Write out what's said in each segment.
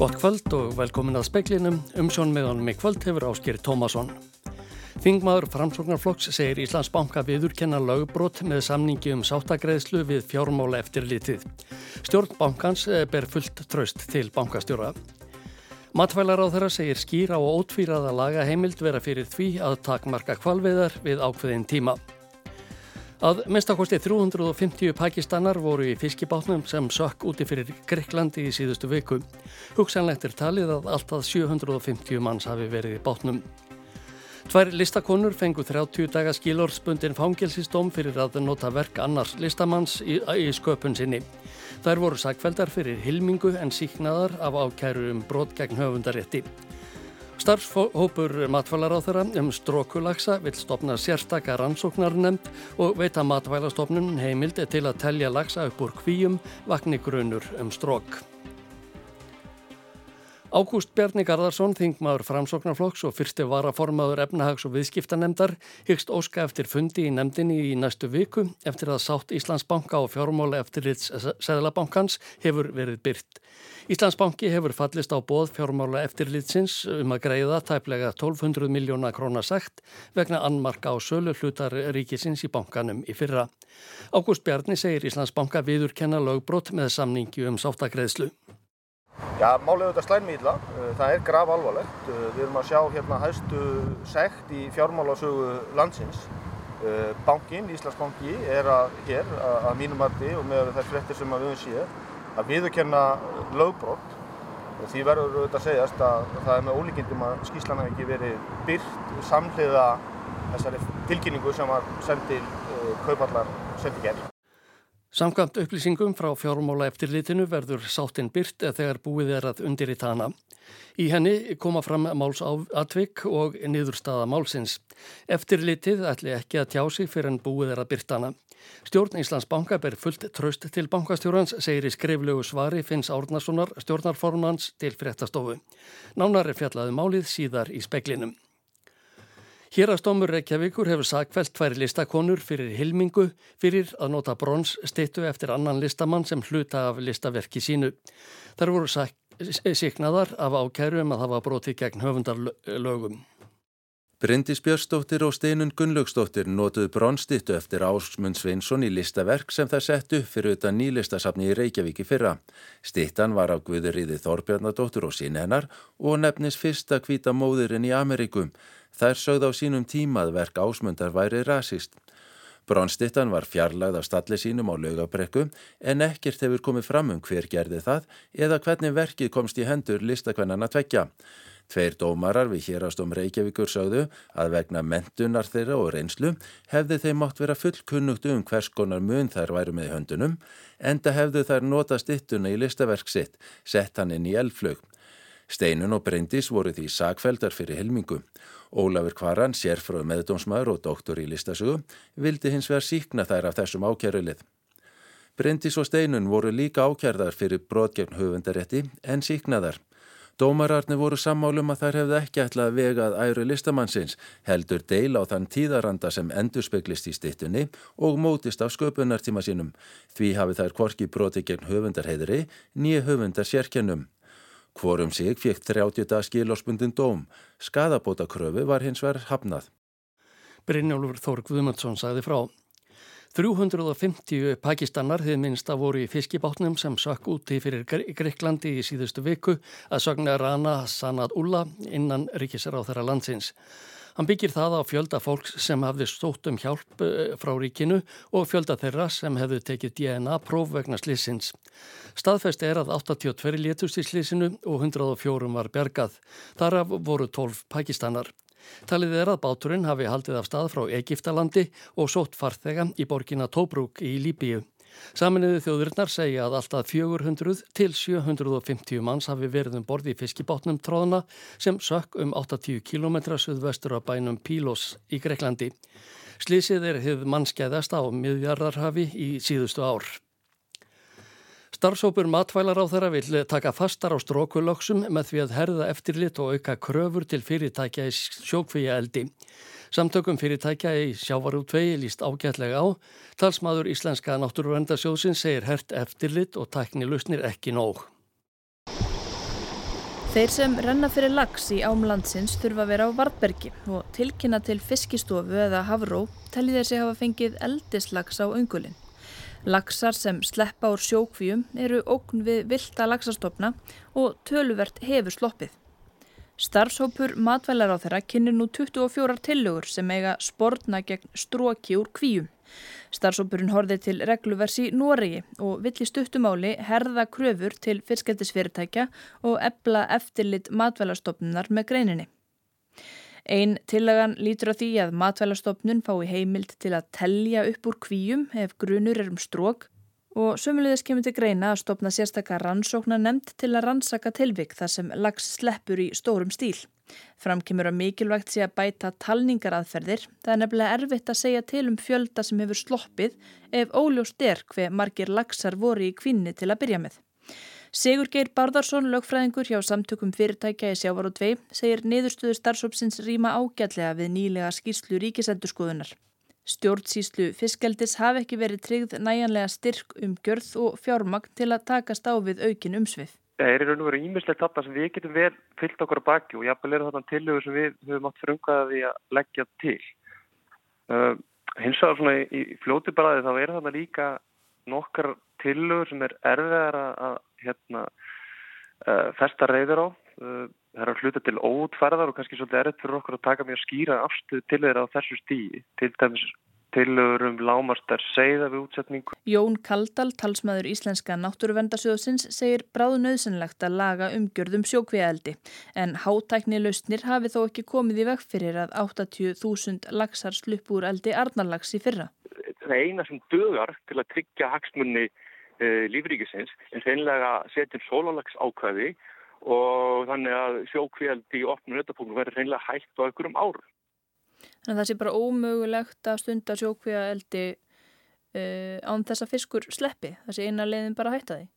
Gott kvöld og velkomin að speklinum. Umsjón meðan með kvöld hefur áskýr Tómasson. Þingmaður framsóknarflokks segir Íslands banka viðurkenna lögbrot með samningi um sátagreðslu við fjármála eftir litið. Stjórn bankans eh, ber fullt tröst til bankastjóra. Matfælar á þeirra segir skýra og ótvíraða laga heimild vera fyrir því að takmarka kvalveðar við ákveðin tíma. Að minnstakosti 350 pakistanar voru í fiskibátnum sem sökk úti fyrir Greiklandi í síðustu viku. Hugsanlegt er talið að alltaf 750 manns hafi verið í bátnum. Tvær listakonur fengu 30 daga skilorspundin fangilsistóm fyrir að nota verk annars listamanns í, í sköpun sinni. Þær voru sagfældar fyrir hilmingu en síknaðar af ákæru um brot gegn höfundarétti. Starfshópur matvælaráþara um strókulagsa vil stopna sérstakar rannsóknarnemnd og veita matvælastofnun heimild til að telja lagsa upp úr kvíum vakni grunur um strók. Ágúst Bjarni Garðarsson, þingmaður framsóknarflokks og fyrsti varaformaður efnahags- og viðskiptanemndar, hyggst óska eftir fundi í nemndinni í næstu viku eftir að sátt Íslandsbanka og fjármála eftirlits Sæðlabankans hefur verið byrt. Íslandsbanki hefur fallist á bóð fjármála eftirlitsins um að greiða tæplega 1200 miljóna krónar sagt vegna annmarka á sölu hlutar ríkisins í bankanum í fyrra. Ágúst Bjarni segir Íslandsbanka viðurkenna lögbrot með samningi um sáttagreðslu. Já, málið auðvitað slæmi ílla. Uh, það er graf alvarlegt. Uh, við erum að sjá hérna hæstu sekt í fjármálasögu landsins. Uh, Bankin, Íslandsbanki, er að hér að mínumarti og með þær frettir sem við höfum síðan að viðurkenna lögbrott. Því verður auðvitað að segjast að það er með ólíkindum að skýslan hafi ekki verið byrt samhliða þessari tilkynningu sem var sendil kaupallar sendi gerð. Samkvæmt upplýsingum frá fjármála eftirlitinu verður sáttinn byrt eða þegar búið er að undirrita hana. Í henni koma fram málsatvik og niðurstaða málsins. Eftirlitið ætli ekki að tjá sig fyrir en búið er að byrta hana. Stjórn Íslands banka ber fullt tröst til bankastjórnans, segir í skriflegu svari Finns Árnasonar stjórnarformans til fréttastofu. Nánar er fjallaði um málið síðar í speklinum. Hérastómur Reykjavíkur hefur sakvelt tvær listakonur fyrir hilmingu fyrir að nota brons stittu eftir annan listamann sem hluta af listaverki sínu. Þar voru siknaðar af ákærum að hafa brotið gegn höfundarlögum. Bryndis Björnsdóttir og Steinun Gunnlaugsdóttir notuðu bronstittu eftir Ásmund Sveinsson í listaverk sem það sett upp fyrir utan nýlistasafni í Reykjavíki fyrra. Stittan var af Guðuríði Þorbjarnadóttur og sín hennar og nefnis fyrsta hvita móðurinn í Amerikum. Þær sögð á sínum tímað verk ásmundar væri rasist. Brónstittan var fjarlagð af stalli sínum á laugabrekku en ekkert hefur komið fram um hver gerði það eða hvernig verkið komst í hendur listakvennana tvekja. Tveir dómarar við hérastum Reykjavíkur sögðu að vegna mentunar þeirra og reynslu hefði þeim mátt vera fullkunnugt um hvers konar mun þær væru með höndunum enda hefðu þær nota stittuna í listaverk sitt, sett hann inn í elflög. Steinun og Bryndis voru því sagfældar fyrir helmingu. Ólafur Kvaran, sérfröð meðdómsmaður og doktor í listasögu, vildi hins vegar síkna þær af þessum ákjærulið. Bryndis og Steinun voru líka ákjærðar fyrir brotgegn höfundarétti en síknaðar. Dómararni voru sammálum að þær hefði ekki ætlað vegað æru listamannsins, heldur deil á þann tíðaranda sem endur speglist í stittunni og mótist af sköpunartíma sínum. Því hafi þær kvorki broti gegn höfundarheiðri, nýja höfundar sérkennum. Hvorum sig fekk 30 dag skilóspundin dóm. Skadabóta kröfu var hins verð hafnað. Brynjólfur Þór Guðmundsson sagði frá. 350 pakistanar þið minnsta voru í fiskibátnum sem sökk úti fyrir Greiklandi í síðustu viku að sögna Rana Sanad Ulla innan ríkisar á þeirra landsins. Hann byggir það á fjölda fólks sem hafði stótt um hjálp eh, frá ríkinu og fjölda þeirra sem hefðu tekið DNA-próf vegna slissins. Staðfest er að 82 létust í slissinu og 104 var bergað. Þaraf voru 12 pakistanar. Talið er að báturinn hafi haldið af stað frá Egiptalandi og sótt farþega í borgina Tobruk í Líbíu. Saminuðu þjóðurinnar segja að alltaf 400 til 750 manns hafi verið um borði í fiskibátnum tróðuna sem sökk um 80 km suðvestur af bænum Pílos í Greiklandi. Slísið er hefð mannskæðast á miðjarðarhafi í síðustu ár. Starfsópur matvælar á þeirra vil taka fastar á strókulöksum með því að herða eftirlit og auka kröfur til fyrirtækja í sjókvíja eldi. Samtökum fyrirtækja í sjávarútvegi líst ágætlega á. Talsmaður Íslenska náttúruvendarsjóðsin segir hert eftirlit og tækni lusnir ekki nóg. Þeir sem renna fyrir lags í ámlandsins þurfa að vera á Vartbergi og tilkynna til fiskistofu eða hafró telli þessi hafa fengið eldislags á öngulinn. Lagsar sem sleppa úr sjókvíum eru ókn við vilda lagsastofna og töluvert hefur sloppið. Starfshópur matvælar á þeirra kynir nú 24 tillögur sem eiga sportna gegn stróki úr kvíum. Starfsópurinn horfið til regluvers í Noregi og vill í stuttumáli herða kröfur til fyrskældisfyrirtækja og ebla eftirlit matvælastofnunar með greininni. Einn tillagan lítur á því að matvælastofnun fái heimild til að tellja upp úr kvíum ef grunur er um strók og sömulegðis kemur til greina að stopna sérstakar rannsóknar nefnd til að rannsaka tilvik þar sem lags sleppur í stórum stíl. Framkymur að mikilvægt sé að bæta talningaraðferðir. Það er nefnilega erfitt að segja til um fjölda sem hefur sloppið ef óljóst er hver margir lagsar voru í kvinni til að byrja með. Sigur Geir Barðarsson, lögfræðingur hjá samtökum fyrirtækja í Sjávaru 2, segir niðurstöðu starfsópsins rýma ágætlega við nýlega skýrslu ríkisendurskoðunar. Stjórnsýslu fiskeldis hafi ekki verið tryggð næjanlega styrk um gjörð og fjármagn til að takast á við aukin umsvið það er í raun og veru ímislegt þarna sem við getum vel fyllt okkur á baki og jáfnvel eru þarna tilögur sem við höfum átt frumkvæði að leggja til. Uh, hins vegar svona í, fljóti baraði þá eru þarna líka nokkar tilögur sem er erfiðar að hérna, uh, festa reyður á. Uh, það er að hluta til óutferðar og kannski svolítið erfitt fyrir okkur að taka mjög skýra afstuð til þeirra á þessu stíi. Til dæmis Tillögur um lámastar segða við útsetningu. Jón Kaldal, talsmaður Íslenska náttúruvendarsjóðsins, segir bráðu nöðsynlegt að laga umgjörðum sjókviðeldi en hátækni lausnir hafi þó ekki komið í veg fyrir að 80.000 lagsar slupp úr eldi arnarlags í fyrra. Það er eina sem dögar til að tryggja hagsmunni eh, lífríkisins en senlega setjum sólalags ákvæði og þannig að sjókviðeldi í opnum nöttapunum verður senlega hægt á einhverjum árum. Þannig að það sé bara ómögulegt að stunda sjókvíða eldi uh, eh, án þess að fiskur sleppi. Það sé eina leiðin bara að hætta því.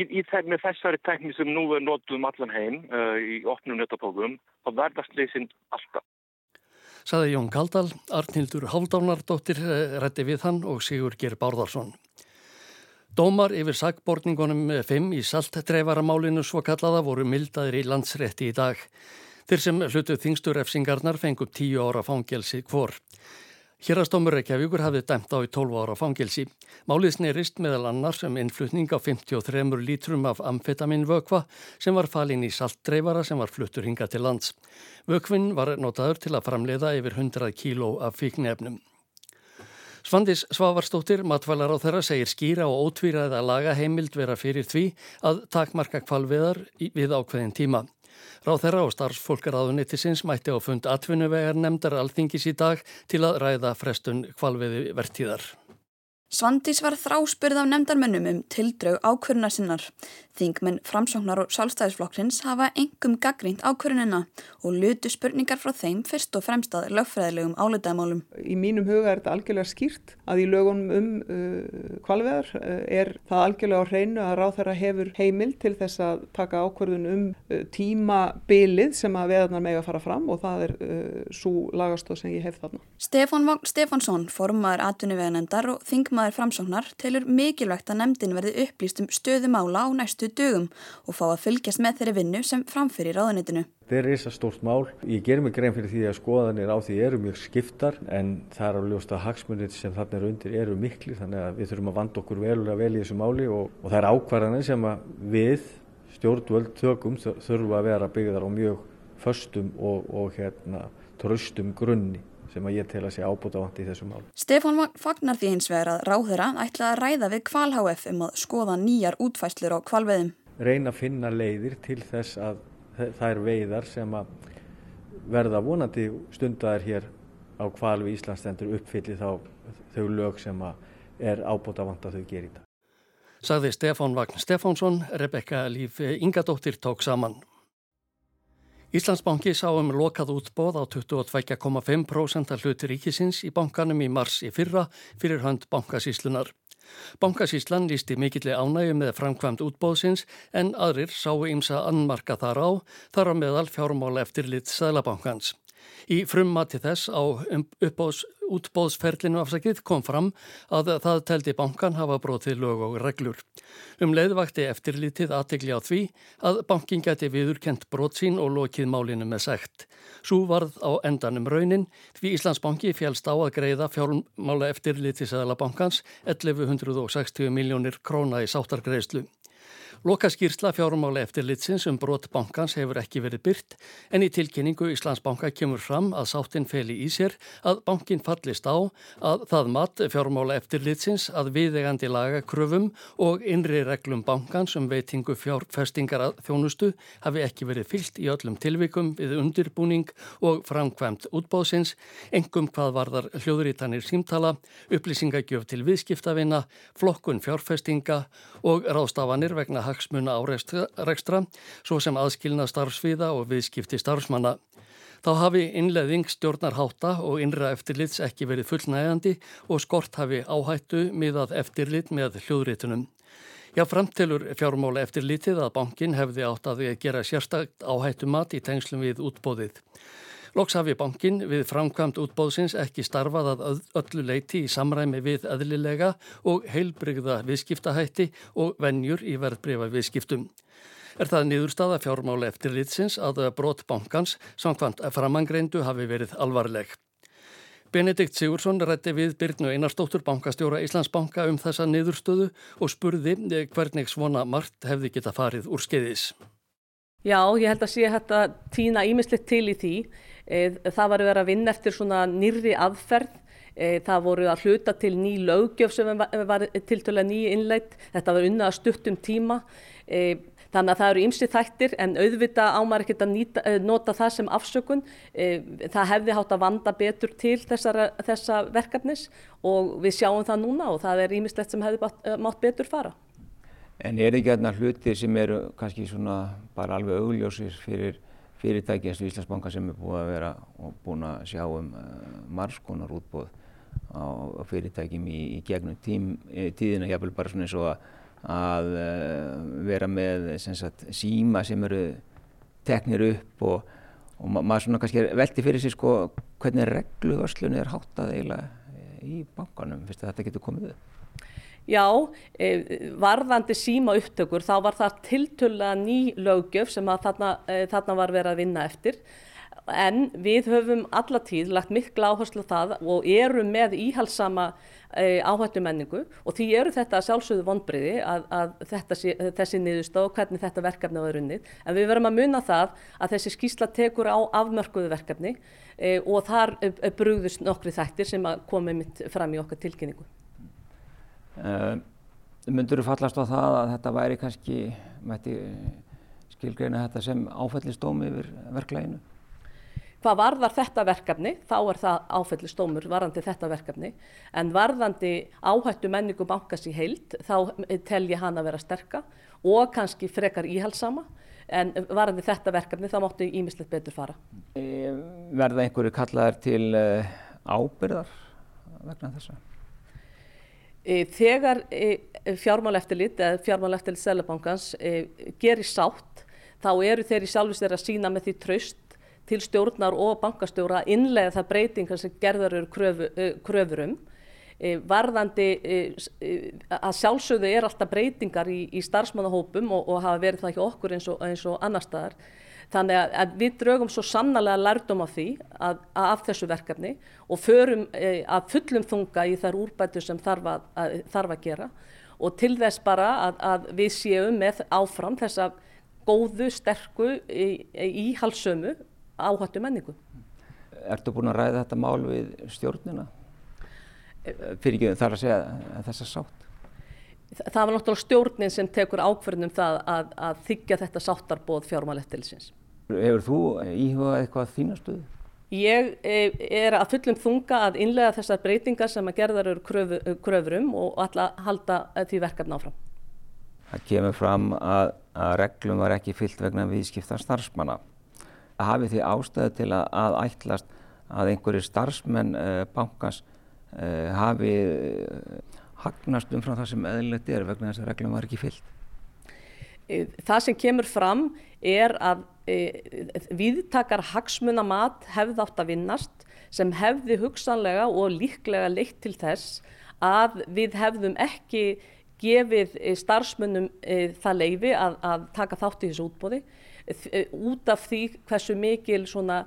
Í, í með þessari tekni sem nú er notuðum allan heim uh, í opnum nötapókum, þá verðast leysinn alltaf. Saði Jón Kaldal, Arnildur Háldánardóttir eh, rétti við hann og Sigur Ger Bárðarsson. Dómar yfir sagborningunum 5 í saltdreifaramálinu svo kallaða voru mildaðir í landsrétti í dag. Þeir sem hlutu þingstur efsingarnar fengu tíu ára fangelsi hvor. Hérastómur Reykjavíkur hafið dæmt á í 12 ára fangelsi. Málið snerist meðal annars um innflutning á 53 lítrum af amfetaminvökva sem var falin í saltdreifara sem var fluttur hinga til lands. Vökvinn var notaður til að framleiða yfir 100 kíló af fíknefnum. Svandis Svavarstóttir, matvælar á þeirra, segir skýra og ótvíraða laga heimild vera fyrir því að takmarka kvalviðar við ákveðin tíma. Ráð þeirra og starfsfólkaraðunnitisins mætti á fund atvinnuvegar nefndar alþingis í dag til að ræða frestun kvalviði vertíðar. Svandís var þráspurð af nefndarmönnum um tildraug ákvöruna sinnar. Þingmenn framsóknar og sálstæðisflokksins hafa engum gaggrínt ákvörunina og lutu spurningar frá þeim fyrst og fremst að lögfræðilegum álitaðmálum. Í mínum huga er þetta algjörlega skýrt að í lögunum um uh, kvalveðar uh, er það algjörlega á hreinu að ráð þeirra hefur heimil til þess að taka ákvörun um uh, tímabilið sem að veðarnar mega fara fram og það er uh, svo lagastóð sem ég hef þarna. Stefán Stefánsson, formaður atvinnuveganendar og þingmaður framsóknar telur mikilvægt að nefndin verði upplýst um stöðumála á næstu dögum og fá að fylgjast með þeirri vinnu sem framfyrir ráðunitinu. Þetta er reysa stórt mál. Ég ger mig grein fyrir því að skoðanir á því eru mjög skiptar en það er að ljósta hagsmunir sem þarna eru undir eru miklu þannig að við þurfum að vanda okkur velulega vel í þessu máli og, og það er ákvarðanir sem við stjórnvöld tökum þurfum að vera byggðar á mjög föstum og, og hérna, tröstum grunni sem að ég tel að sé ábúta vant í þessu mál. Stefán fagnar því hins vegar að ráðherra ætla að ræða við Kval-HF um að skoða nýjar útfæslur á kvalveðum. Reyna að finna leiðir til þess að þær veiðar sem að verða vonandi stundar hér á kvalvi Íslandstendur uppfylli þá þau lög sem að er ábúta vant að þau gerir þetta. Sagði Stefán Vagn Stefánsson, Rebekka Líf Ingadóttir tók saman. Íslandsbanki sá um lokað útbóð á 22,5% af hluti ríkisins í bankanum í mars í fyrra fyrir hönd bankasíslunar. Bankasíslan lísti mikilli ánægu með framkvæmt útbóðsins en aðrir sáu ímsa annmarka þar á, þar á meðal fjármála eftir lit Sælabankans. Í frummati þess á um, uppbóðs, útbóðsferlinu afsakið kom fram að það teldi bankan hafa brotið lög og reglur. Um leiðvakti eftirlítið aðtegli á því að bankin geti viðurkent brot sín og lokið málinu með segt. Svo varð á endanum raunin því Íslandsbanki félst á að greiða fjármála eftirlítið Sæðalabankans 1160 miljónir króna í sáttargreðslu. Lokaskýrsla fjármála eftirlitsins um brot bankans hefur ekki verið byrt en í tilkynningu Íslandsbanka kemur fram að sáttinn feli í sér að bankin fallist á að það mat fjármála eftirlitsins að viðegandi lagakröfum og innri reglum bankans um veitingu fjárfestingar að þjónustu hafi ekki verið fyllt í öllum tilvikum við undirbúning og framkvæmt útbóðsins, engum hvað varðar hljóðurítanir símtala, upplýsingagjöf til viðskiptavina, flokkun fjárfestinga og rástafanir vegna hagsmuna árekstra, svo sem aðskilna starfsviða og viðskipti starfsmanna. Þá hafi innleðing stjórnarháta og innra eftirlits ekki verið fullnægandi og skort hafi áhættu miðað eftirlit með hljóðritunum. Já, framtelur fjármála eftirlitið að bankin hefði átt að gera sérstakt áhættumat í tengslum við útbóðið. Loks hafi bankin við framkvæmt útbóðsins ekki starfað að öllu leiti í samræmi við eðlilega og heilbrygða viðskiptahætti og vennjur í verðbrefa viðskiptum. Er það niðurstaða fjármála eftir litsins að brot bankans samkvæmt framangreindu hafi verið alvarleg. Benedikt Sigursson rætti við Byrnu Einarstóttur bankastjóra Íslandsbanka um þessa niðurstöðu og spurði hvernig svona margt hefði geta farið úr skeiðis. Já, ég held að sé að týna ímislegt til í því. Eh, það var að vera að vinna eftir svona nýrri aðferð. Eh, það voru að hluta til ný lögjöf sem var tiltöla ný innleitt. Þetta var unnað að stuttum tíma. Eh, þannig að það eru ymsið þættir en auðvita ámar ekkert að nýta, nota það sem afsökun. Það hefði hátt að vanda betur til þessara, þessa verkefnis og við sjáum það núna og það er ýmislegt sem hefði mátt betur fara. En er ekki aðna hluti sem eru kannski svona bara alveg augljósir fyrir fyrirtæki eins og Íslandsbanka sem er búið að vera og búin að sjá um uh, margskonar útbóð á, fyrirtækjum í, í gegnum tím, tíðina jáfnvel bara svona eins og að, að uh, vera með sagt, síma sem eru teknir upp og, og ma maður svona kannski velti fyrir sig sko hvernig regluvörslunni er háttað eiginlega í bankanum fyrst að þetta getur komið upp. Já, e, varðandi síma upptökur þá var það tiltöla ný lögjöf sem þarna, e, þarna var verið að vinna eftir en við höfum alla tíð lagt mikla áherslu það og erum með íhalsama e, áhættu menningu og því eru þetta sjálfsögðu vonbriði að, að sé, þessi niðurstof og hvernig þetta verkefni var runnið en við verum að muna það að þessi skýsla tekur á afmörkuðu verkefni og þar brúðust nokkri þættir sem komið mitt fram í okkar tilkynningu. Uh, Mundur þú fallast á það að þetta væri kannski, mætti skilgreina þetta sem áfællistómi yfir verklæginu? Hvað varðar þetta verkefni, þá er það áfællistómur varðandi þetta verkefni, en varðandi áhættu menningu bankas í heild, þá tel ég hann að vera sterka og kannski frekar íhalsama, en varðandi þetta verkefni, þá máttu ímislegt betur fara. E, verða einhverju kallaðar til ábyrðar vegna þessa? E, þegar e, fjármáleftillit eða fjármáleftillit Sælabankans e, gerir sátt þá eru þeir í sjálfis þeirra að sína með því traust til stjórnar og bankastjóra að innlega það breytingar sem gerðar eru kröfu, kröfur um. Varðandi að sjálfsögðu er alltaf breytingar í, í starfsmannahópum og, og hafa verið það ekki okkur eins og, eins og annar staðar. Þannig að, að við draugum svo sannlega lærdom af því að, að af þessu verkefni og förum e, að fullum þunga í þær úrbætu sem þarf að, að, þarf að gera og til þess bara að við séum með áfram þessa góðu, sterku, íhalsömu áhættu menningu. Ertu búin að ræða þetta mál við stjórnina? Fyrir ekki þar að segja þessa sátt? Það var náttúrulega stjórnin sem tekur ákverðnum það að þykja þetta sáttarboð fjármálettilsins. Hefur þú íhugað eitthvað þínastöðu? Ég e, er að fullum þunga að innlega þessar breytingar sem að gerðar eru kröfu, kröfurum og alltaf halda því verkefna áfram. Það kemur fram að, að reglum var ekki fyllt vegna viðskipta starfsmanna. Það hafi því ástæðu til að, að ætlast að einhverju starfsmenn uh, bankans uh, hafi uh, hagnast um frá það sem eðlilegt er vegna þess að reglum var ekki fyllt. Það sem kemur fram er að e, viðtakar hagsmunamat hefði átt að vinnast sem hefði hugsanlega og líklega leitt til þess að við hefðum ekki gefið e, starfsmönnum e, það leifi að, að taka þátt í þessu útbóði út af því hversu mikil svona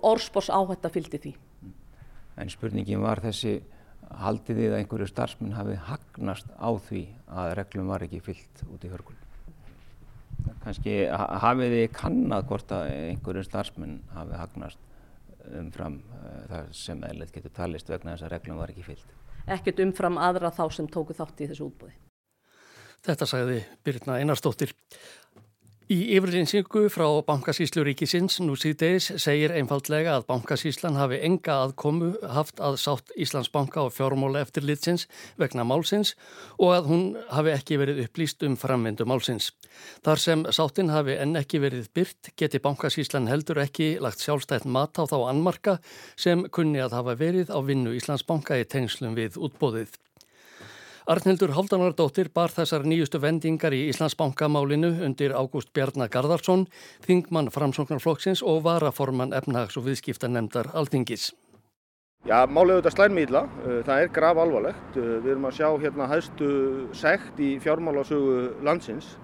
orðspors áhætta fylgdi því. En spurningin var þessi haldið þið að einhverju starfsmenn hafi hagnast á því að reglum var ekki fyllt út í hörgul? Kanski hafið þið kannad hvort að einhverju starfsmenn hafi hagnast umfram uh, það sem eðlert getur talist vegna þess að reglum var ekki fyllt? Ekkert umfram aðra þá sem tóku þátt í þessu útbúði. Þetta sagði Birna Einarstóttir. Í yfirlýsingu frá Bankasíslu ríkisins nú síðdeis segir einfaldlega að Bankasíslan hafi enga aðkomu haft að sátt Íslandsbanka og fjármóla eftir litsins vegna málsins og að hún hafi ekki verið upplýst um framvindu málsins. Þar sem sáttin hafi enn ekki verið byrt geti Bankasíslan heldur ekki lagt sjálfstætt mat á þá annmarka sem kunni að hafa verið á vinnu Íslandsbanka í tengslum við útbóðið. Arnildur Haldanardóttir bar þessar nýjustu vendingar í Íslandsbankamálinu undir Ágúst Bjarnar Garðarsson, þingmann framsóknarflokksins og varaforman efnahags- og viðskiptanemdar Alþingis. Já, málið auðvitað. Uh, það er graf alvarlegt. Við erum að sjá hérna hæstu sekt í fjármálasögu landsins.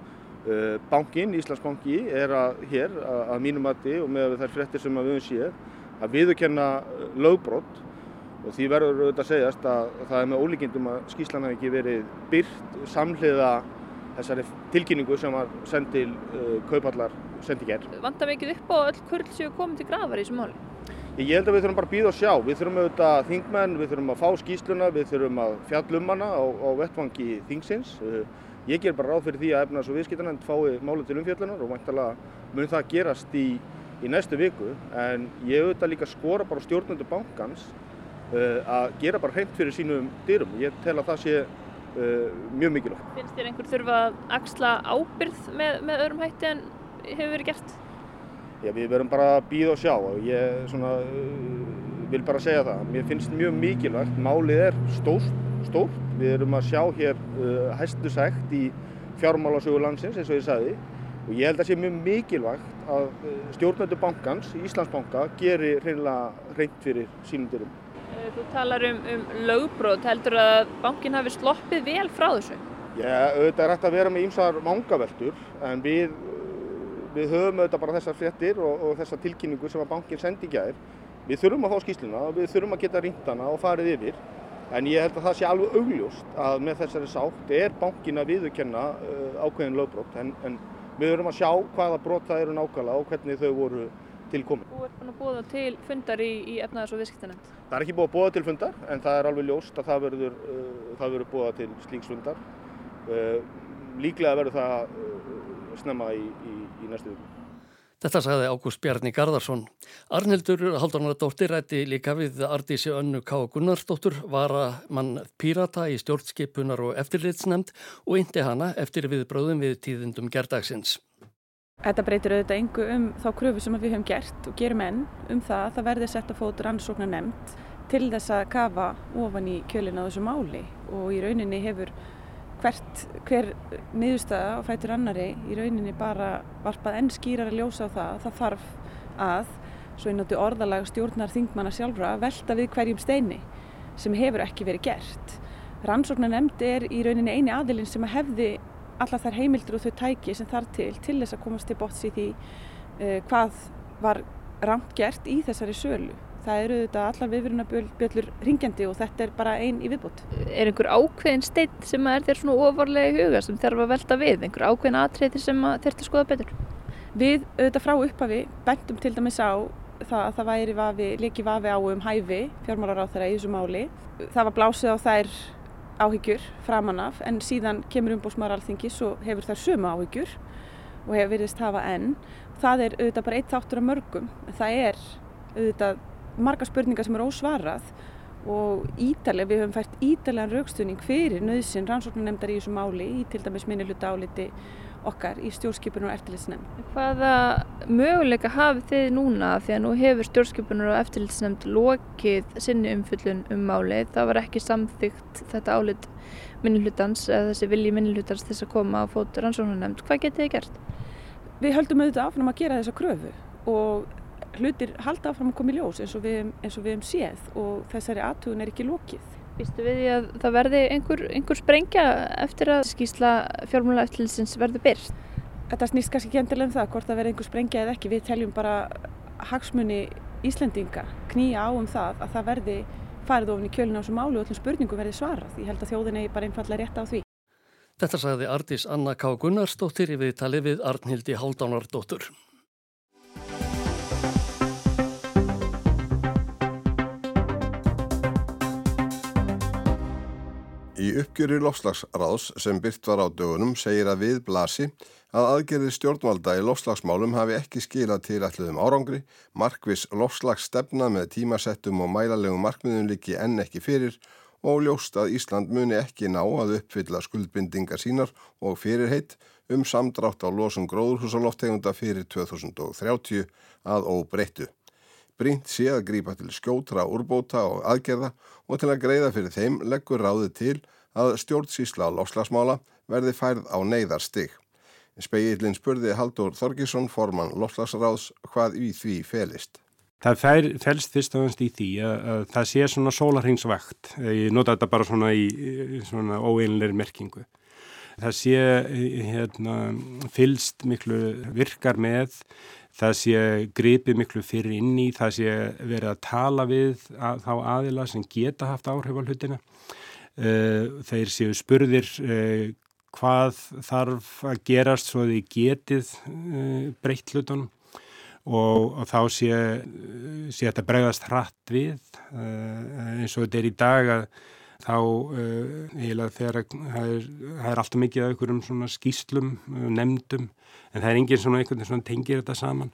Bankin, Íslandsbanki, er að hér að mínum mati og með þær frettir sem við höfum séð að viðurkenna lögbrott og því verður auðvitað að segjast að það er með ólíkindum að skýslan hafi ekki verið byrt samhliða þessari tilkynningu sem var send til uh, kaupallar sendi gerð. Vanda mikið upp á öll kurl sem við komum til grafar í þessu máli? Ég held að við þurfum bara að býða og sjá. Við þurfum auðvitað þingmenn, við þurfum að fá skýsluna, við þurfum að fjallum hana á, á vettvangi þingsins. Uh, ég ger bara ráð fyrir því að efnars og viðskiptanend fái málið til umfjallunar og mæntalega mun það gerast í, í næstu viku. En ég auðvitað líka skora bara stjórnundu bankans að gera bara hreint fyrir sínum dyrum. Ég tel að það sé uh, mjög mikilvægt. Finnst þér einhver þurfa að axla ábyrð með, með öðrum hætti en hefur verið gert? Já, við verum bara að býða og sjá og ég svona, uh, vil bara segja það. Mér finnst mjög mikilvægt. Málið er stórt, stórt. Við erum að sjá hér hæstu sækt í fjármálasögu landsins eins og ég sagði og ég held að það sé mjög mikilvægt að stjórnöndu bankans, Íslandsbanka, geri hreinlega hreint fyrir sínum dyrum. Eh, þú talar um, um lögbrót, heldur að bankin hafi sloppið vel frá þessu? Já, auðvitað er hægt að vera með ímsar mangaveltur en við, við höfum auðvitað bara þessar fréttir og, og þessar tilkynningu sem að bankin sendi í gæðir. Við þurfum að fá skýsluna og við þurfum að geta rýntana og farið yfir en ég held að það sé alveg augljóst að með þessari sátt er bankin að viðurkenna uh, ákveðin lögbrót en, en við þurfum að sjá hvaða brot það eru nákvæmlega og hvernig þau voru tilkomin. Þú ert búin að búa til fundar í, í efnaðars- og viðskiptanend? Það er ekki búið að búa til fundar en það er alveg ljóst að það verður, uh, það verður búa til slíks fundar. Uh, líklega verður það uh, snemma í, í, í næstu viku. Þetta sagði Ágúst Bjarni Garðarsson. Arnildur Haldunardóttir rætti líka við Ardísi Önnu K. Gunnarsdóttur var að mann pírata í stjórnskipunar og eftirlitsnemnd og indi hana eftir viðbröðum við tíðindum gerdagsins. Þetta breytir auðvitað engu um þá kröfu sem við höfum gert og gerum enn um það að það verði sett að fóta rannsóknar nefnd til þess að kafa ofan í kjölina á þessu máli og í rauninni hefur hvert, hver niðurstaða og fætur annari í rauninni bara varpað enn skýrar að ljósa á það það þarf að, svo noti orðalag stjórnar þingmanna sjálfra, velta við hverjum steini sem hefur ekki verið gert. Rannsóknar nefnd er í rauninni eini aðilinn sem að hefði allar þær heimildur og þau tæki sem þarf til til þess að komast til botts í því uh, hvað var rangt gert í þessari sölu. Það eru þetta allar viðverunabjöllur ringjandi og þetta er bara einn í viðbútt. Er einhver ákveðin stein sem er þér svona ofarlega í huga sem þarf að velta við? Einhver ákveðin atriði sem þurfti að skoða betur? Við auðvitað frá upphafi bentum til dæmis á það að það væri vafi, leki vafi á um hæfi fjármálar á þeirra í þessu máli. Það var blásið á þær áhyggjur framanaf en síðan kemur umbósmaður alþingis og hefur þær sömu áhyggjur og hefur veriðist hafa enn. Það er auðvitað bara eitt þáttur af mörgum. Það er auðvitað marga spurningar sem er ósvarað og ítalega, við höfum fært ítalega raukstunning fyrir nöðsin rannsóknarnemndar í þessu máli í til dæmis minni hluta áliti okkar í stjórnskipunar og eftirlitsnefnd. Hvaða möguleika hafið þið núna því að nú hefur stjórnskipunar og eftirlitsnefnd lokið sinni umfyllun um málið. Það var ekki samþygt þetta álit minnihlutans eða þessi vilji minnihlutans þess að koma á fótur rannsóknarnemnd. Hvað getið þið gert? Við höldum auðvitað áfram að gera þessa kröfu og hlutir halda áfram að koma í ljós eins og við hefum séð og þessari aðtugun er ekki lókið. Vistu við því að það verði einhver, einhver sprengja eftir að skýsla fjármála eftirlitsins verði byrst? Þetta snýst kannski ekki endilega um það hvort það verði einhver sprengja eða ekki. Við teljum bara hagsmunni Íslendinga knýja á um það að það verði farið ofin í kjölinu á þessu málu og öllum spurningum verði svarað. Ég held að þjóðin eigi bara einfallega rétt á því. Þetta sagði Artís Anna K. Gunnarsdóttir í viðtali við Arnhildi Haldánardóttur. Í uppgjöri lofslagsráðs sem byrt var á dögunum segir að við blasi að aðgerðir stjórnvalda í lofslagsmálum hafi ekki skilað til ætluðum árangri, markvis lofslagsstefna með tímasettum og mælalegum markmiðum líki enn ekki fyrir og ljóst að Ísland muni ekki ná að uppfylla skuldbindingar sínar og fyrirheit um samdrátt á losum gróðurhúsaloftegunda fyrir 2030 að óbreyttu. Brínt sé að grípa til skjótra úrbóta og aðgerða og til að greiða fyrir þeim leggur ráðið til að stjórnsísla lofslagsmála verði færð á neyðar stig. Speillin spurði Haldur Þorgisson, formann lofslagsráðs, hvað í því felist. Það fær, fælst fyrst og ennst í því að, að það sé svona sólarhengsvakt. Ég nota þetta bara svona í svona óeinleiri merkingu. Það sé hérna, fylst miklu virkar með það sé gripið miklu fyrir inn í, það sé verið að tala við að, þá aðila sem geta haft áhrif á hlutina. Uh, þeir séu spurðir uh, hvað þarf að gerast svo að þið getið uh, breytt hlutunum og, og þá sé, sé þetta bregðast hratt við eins og þetta er í dag að þá eiginlega þegar það er, er alltaf mikið af einhverjum skýslum, nefndum en það er enginn svona einhvern veginn svona tengir þetta saman.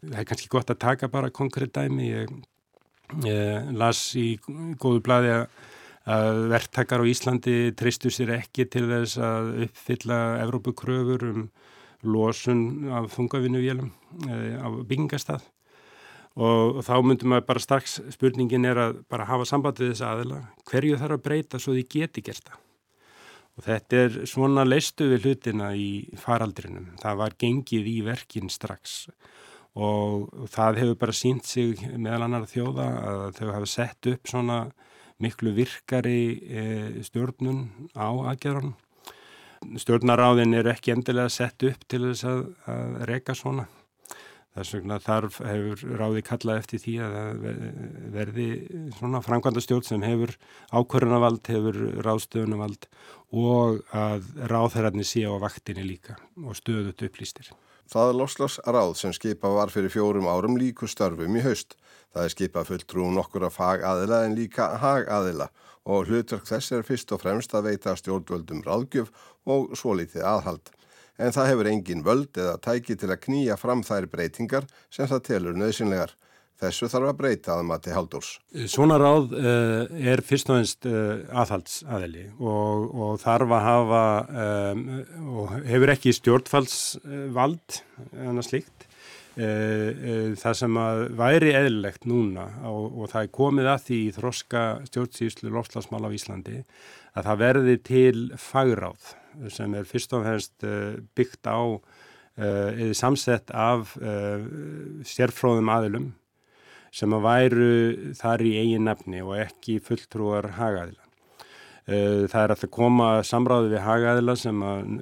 Það er kannski gott að taka bara konkrétt dæmi. Ég, ég las í góðu bladi að, verktakar á Íslandi tristu sér ekki til þess að uppfylla Evrópukröfur um losun af þungavinnuvélum eh, á byggingastað og þá myndum við bara strax spurningin er að bara hafa samband við þess aðila hverju þarf að breyta svo því geti gert það Og þetta er svona leistu við hlutina í faraldrinum. Það var gengið í verkin strax og það hefur bara sínt sig meðal annar þjóða að þau hafa sett upp svona miklu virkari e, stjórnun á aðgerðan. Stjórnaráðin er ekki endilega sett upp til þess að, að reyka svona. Þess vegna þarf hefur ráði kallað eftir því að verði svona framkvæmda stjórn sem hefur ákvörðunavald, hefur ráðstöðunavald og að ráðherrarnir sé á vaktinni líka og stöðut upplýstir. Það er Loslas ráð sem skipa var fyrir fjórum árum líku störfum í haust. Það er skipa fulltrúum nokkur að fag aðila en líka hag aðila og hlutverk þess er fyrst og fremst að veita stjórnvöldum ráðgjöf og svo litið aðhald en það hefur engin völd eða tæki til að knýja fram þær breytingar sem það telur nöðsynlegar. Þessu þarf að breyta að mati haldurs. Svona ráð uh, er fyrst og ennst uh, eh, aðhaldsaðeli og, og þarf að hafa um, og hefur ekki stjórnfallsvald en að slíkt. Uh, það sem að væri eðlilegt núna og, og það er komið að því í þroska stjórnsýslu lofslagsmál á Íslandi að það verði til fagráð sem er fyrst og fremst uh, byggt á eða uh, samsett af uh, sérfróðum aðilum sem að væru þar í eigin nefni og ekki fulltrúar hagaðila. Það er alltaf koma samráði við hagaðila sem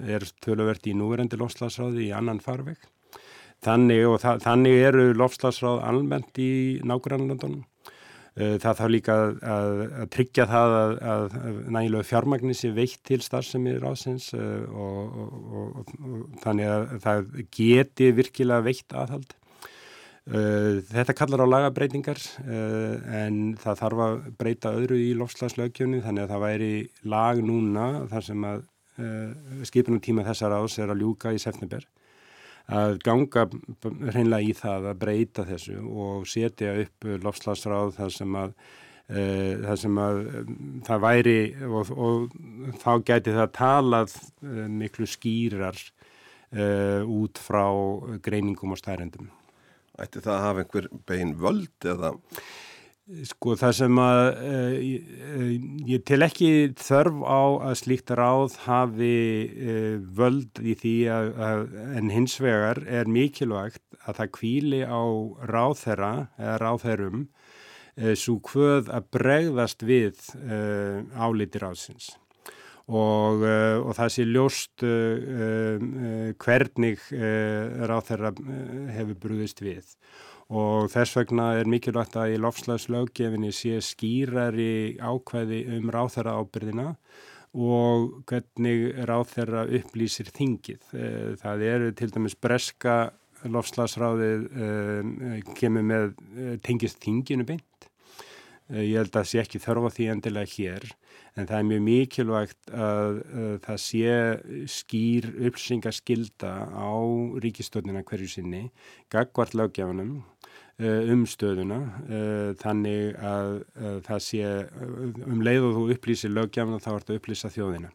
er töluvert í núverendi lofslagsráði í annan farveg. Þannig, þannig eru lofslagsráð almennt í nágrannlandunum Eh, það þarf líka að, að, tryggja það að, að nægilega fjármagnir sé veitt til starfsemið ráðsins uh, og, og, og, og þannig að það geti virkilega veitt aðhald. Uh, þetta kallar á lagabreitingar en það þarf að breyta öðru í lofslagslögjöfni þannig að það væri lag núna þar sem að skipunum tíma þessar ás er að ljúka í september að ganga hreinlega í það að breyta þessu og setja upp lofslagsráð þar sem að uh, þar sem að um, það væri og, og þá gæti það talað uh, miklu skýrar uh, út frá greiningum og stærendum. Ætti það að hafa einhver bein völd eða? Sko það sem að uh, ég tel ekki þörf á að slíkt ráð hafi uh, völd í því að, að en hins vegar er mikilvægt að það kvíli á ráðherra eða ráðherrum svo hvöð að bregðast við álítir ásins og, og það sé ljóst hvernig ráðherra hefur brúðist við og þess vegna er mikilvægt að í lofslagslöggefinni sé skýrari ákvæði um ráþæra ábyrðina og hvernig ráþæra upplýsir þingið. Eh, það eru til dæmis breska lofslagsráðið eh, kemur með eh, tengist þinginu beint. Ég held að það sé ekki þörfa því endilega hér en það er mjög mikilvægt að, að það sé skýr upplýsingaskilda á ríkistöldina hverju sinni, gagvart löggefinum Eh, um stöðuna eh, þannig að, að það sé um leið og þú upplýsir lögjafna þá ert að upplýsa þjóðina.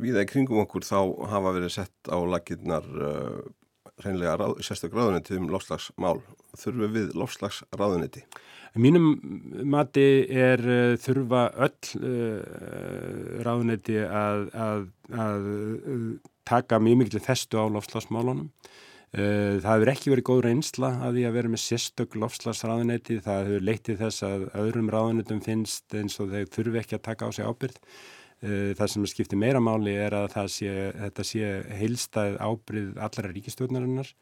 Víða í kringum okkur þá hafa verið sett á laginnar reynlega ráð, sérstaklega ráðuniti um lofslagsmál. Þurfum við lofslagsráðuniti? Mínum mati er þurfa öll uh, ráðuniti að, að, að taka mjög miklu festu á lofslagsmálunum Eh, það hefur ekki verið góð reynsla að því að vera með sérstök lofslagsráðunetti, það hefur leittið þess að öðrum ráðunetum finnst eins og þeir þurfi ekki að taka á sig ábyrð. Eh, það sem skiptir meira máli er að sé, þetta sé heilstæð ábyrð allra ríkistjóðnarinnar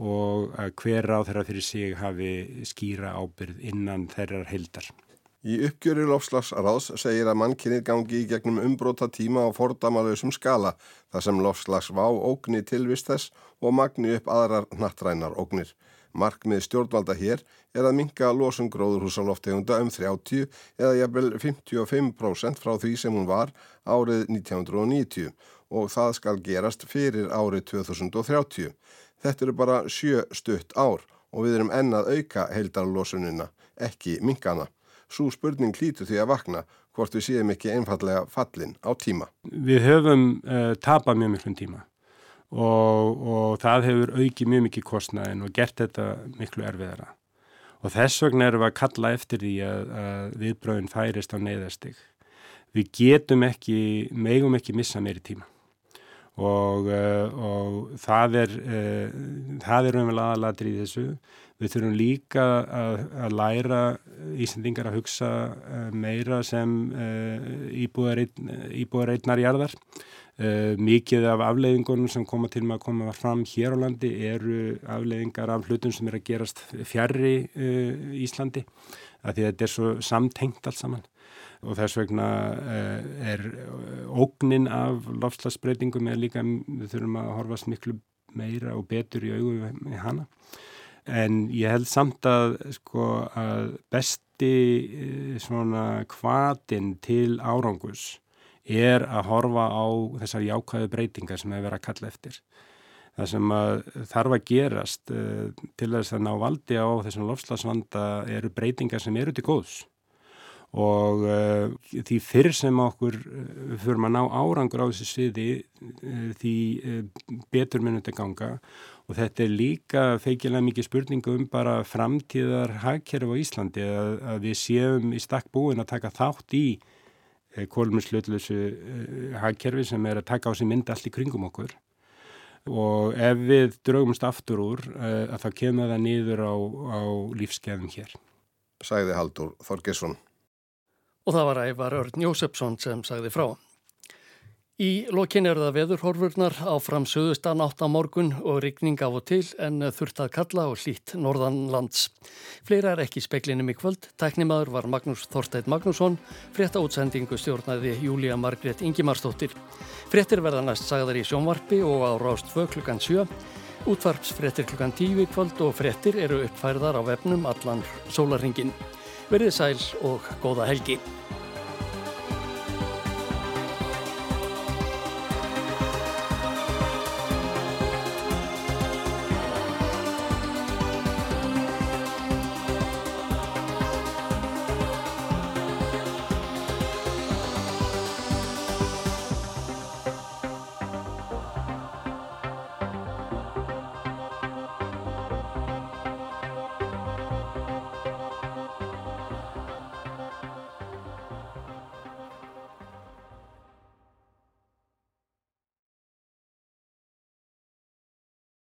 og hver ráð þeirra fyrir sig hafi skýra ábyrð innan þeirrar heildar. Í uppgjöri lofslagsráðs segir að mannkinnið gangi í gegnum umbróta tíma á fordamalösum skala þar sem lofslagsvá ógni tilvist þess og magni upp aðrar nattrænar ógnir. Markmið stjórnvalda hér er að minka losun gróðurhúsaloftegunda um 30 eða jafnvel 55% frá því sem hún var árið 1990 og það skal gerast fyrir árið 2030. Þetta eru bara sjö stutt ár og við erum ennað auka heildarlosununa, ekki minkana. Svo spurning hlítu því að vakna hvort við séum ekki einfallega fallin á tíma. Við höfum uh, tapað mjög miklum tíma og, og það hefur aukið mjög mikið kostnæðin og gert þetta miklu erfiðara. Og þess vegna erum við að kalla eftir því að, að viðbröðin færist á neyðarstig. Við getum ekki, megum ekki missa meiri tíma og, uh, og það er, uh, það er umvel aðalatri í þessu. Við þurfum líka að, að læra Íslandingar að hugsa uh, meira sem íbúðar einnarjarðar. Mikið af afleiðingunum sem koma til með að koma fram hér á landi eru afleiðingar af hlutum sem er að gerast fjarrri Íslandi. Því þetta er svo samtengt allt saman og þess vegna eh, er ógnin af lofslagsbreytingum er líka, við þurfum að horfast miklu meira og betur í augu með hana. En ég held samt að, sko, að besti eh, svona kvatin til árangus er að horfa á þessar jákvæðu breytingar sem hefur verið að kalla eftir. Það sem að þarf að gerast uh, til þess að ná valdi á þessum lofslagsvanda eru breytingar sem eru til góðs og uh, því fyrr sem okkur uh, fyrir að ná árangur á þessu sviði því betur munum þetta ganga og þetta er líka feikilega mikið spurningu um bara framtíðar hagkerf á Íslandi að, að við séum í stakk búin að taka þátt í kólumslutlusu hagkerfi sem er að taka á sig mynd allt í kringum okkur og ef við draugumst aftur úr að það kemur það niður á, á lífskeiðum hér. Sæði Haldur Þorgesson og það var ævar Örn Jósefsson sem sagði frá. Í lokin eru það veðurhorfurnar á framsöðustan átt á morgun og rigning af og til en þurft að kalla og hlýtt norðanlands. Fleira er ekki speklinum í kvöld. Tæknimaður var Magnús Þorsteit Magnússon, frétta útsendingu stjórnaði Júlia Margret Ingimarsdóttir. Fréttir verða næst sagðar í sjónvarpi og á rást 2 klukkan 7. Útvarpsfréttir klukkan 10 í kvöld og fréttir eru uppfærðar á vefnum allan sólarringin. Verðið sæl og góða helgi.